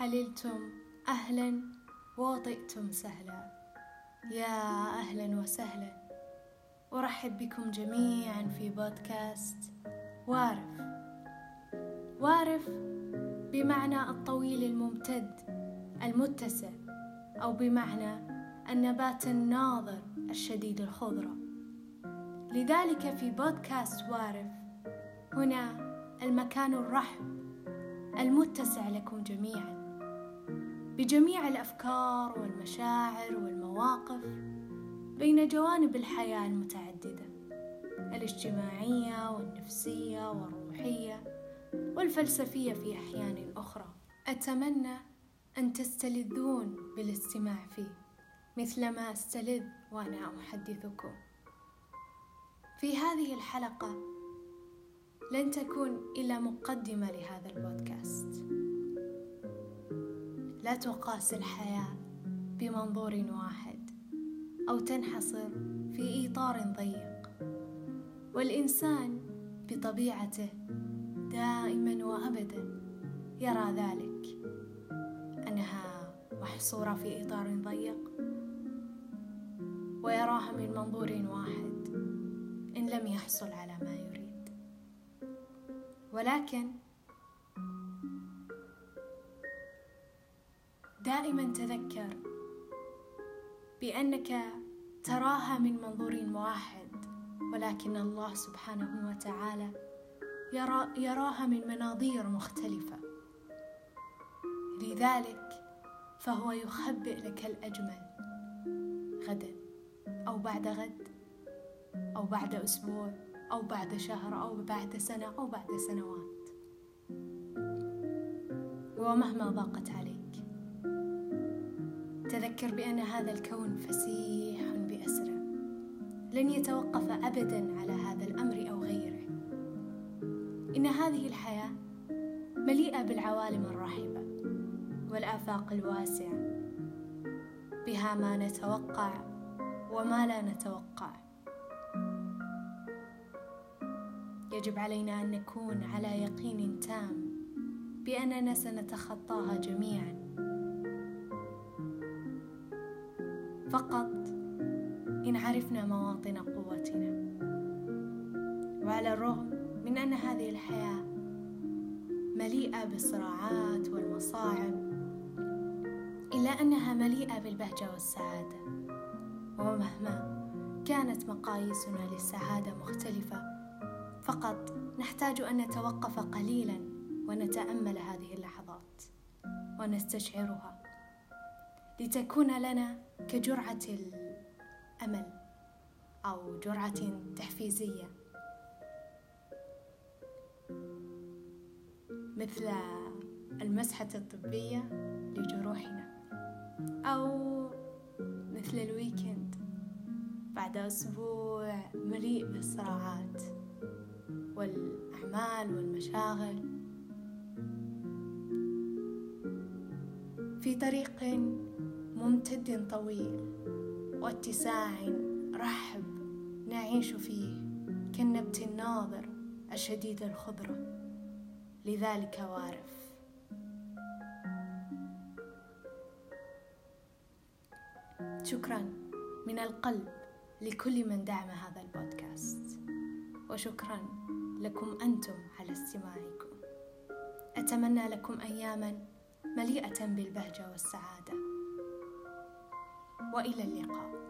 عللتم أهلا. وطئتم سهلا. يا أهلا وسهلا. أرحب بكم جميعا في بودكاست وارف. وارف بمعنى الطويل الممتد المتسع أو بمعنى النبات الناظر الشديد الخضرة. لذلك في بودكاست وارف هنا المكان الرحب المتسع لكم جميعا. بجميع الأفكار والمشاعر والمواقف بين جوانب الحياة المتعددة الاجتماعية والنفسية والروحية والفلسفية في أحيان أخرى. أتمنى أن تستلذون بالاستماع فيه مثلما استلذ وأنا أحدثكم. في هذه الحلقة لن تكون إلا مقدمة لهذا البودكاست. لا تقاس الحياة بمنظور واحد أو تنحصر في إطار ضيق. والإنسان بطبيعته دائما وابدا يرى ذلك. أنها محصورة في إطار ضيق. ويراها من منظور واحد. إن لم يحصل على ما يريد. ولكن دائما تذكر بأنك تراها من منظور واحد ولكن الله سبحانه وتعالى يرى يراها من مناظير مختلفة. لذلك فهو يخبئ لك الأجمل غدا أو بعد غد أو بعد أسبوع أو بعد شهر أو بعد سنة أو بعد سنوات. ومهما ضاقت عليك تذكر بأن هذا الكون فسيح بأسره. لن يتوقف أبدا على هذا الأمر أو غيره. إن هذه الحياة مليئة بالعوالم الرحبة والآفاق الواسعة. بها ما نتوقع وما لا نتوقع. يجب علينا أن نكون على يقين تام بأننا سنتخطاها جميعاً. فقط إن عرفنا مواطن قوتنا. وعلى الرغم من أن هذه الحياة مليئة بالصراعات والمصاعب إلا أنها مليئة بالبهجة والسعادة. ومهما كانت مقاييسنا للسعادة مختلفة فقط نحتاج أن نتوقف قليلا ونتأمل هذه اللحظات ونستشعرها. لتكون لنا كجرعة الأمل أو جرعة تحفيزية. مثل المسحة الطبية لجروحنا أو مثل الويكند بعد أسبوع مليء بالصراعات والأعمال والمشاغل. في طريق ممتد طويل واتساع رحب نعيش فيه كالنبت الناظر الشديد الخضرة. لذلك وارف. شكرا من القلب لكل من دعم هذا البودكاست. وشكرا لكم أنتم على استماعكم. أتمنى لكم اياما مليئة بالبهجة والسعادة. وإلى اللقاء.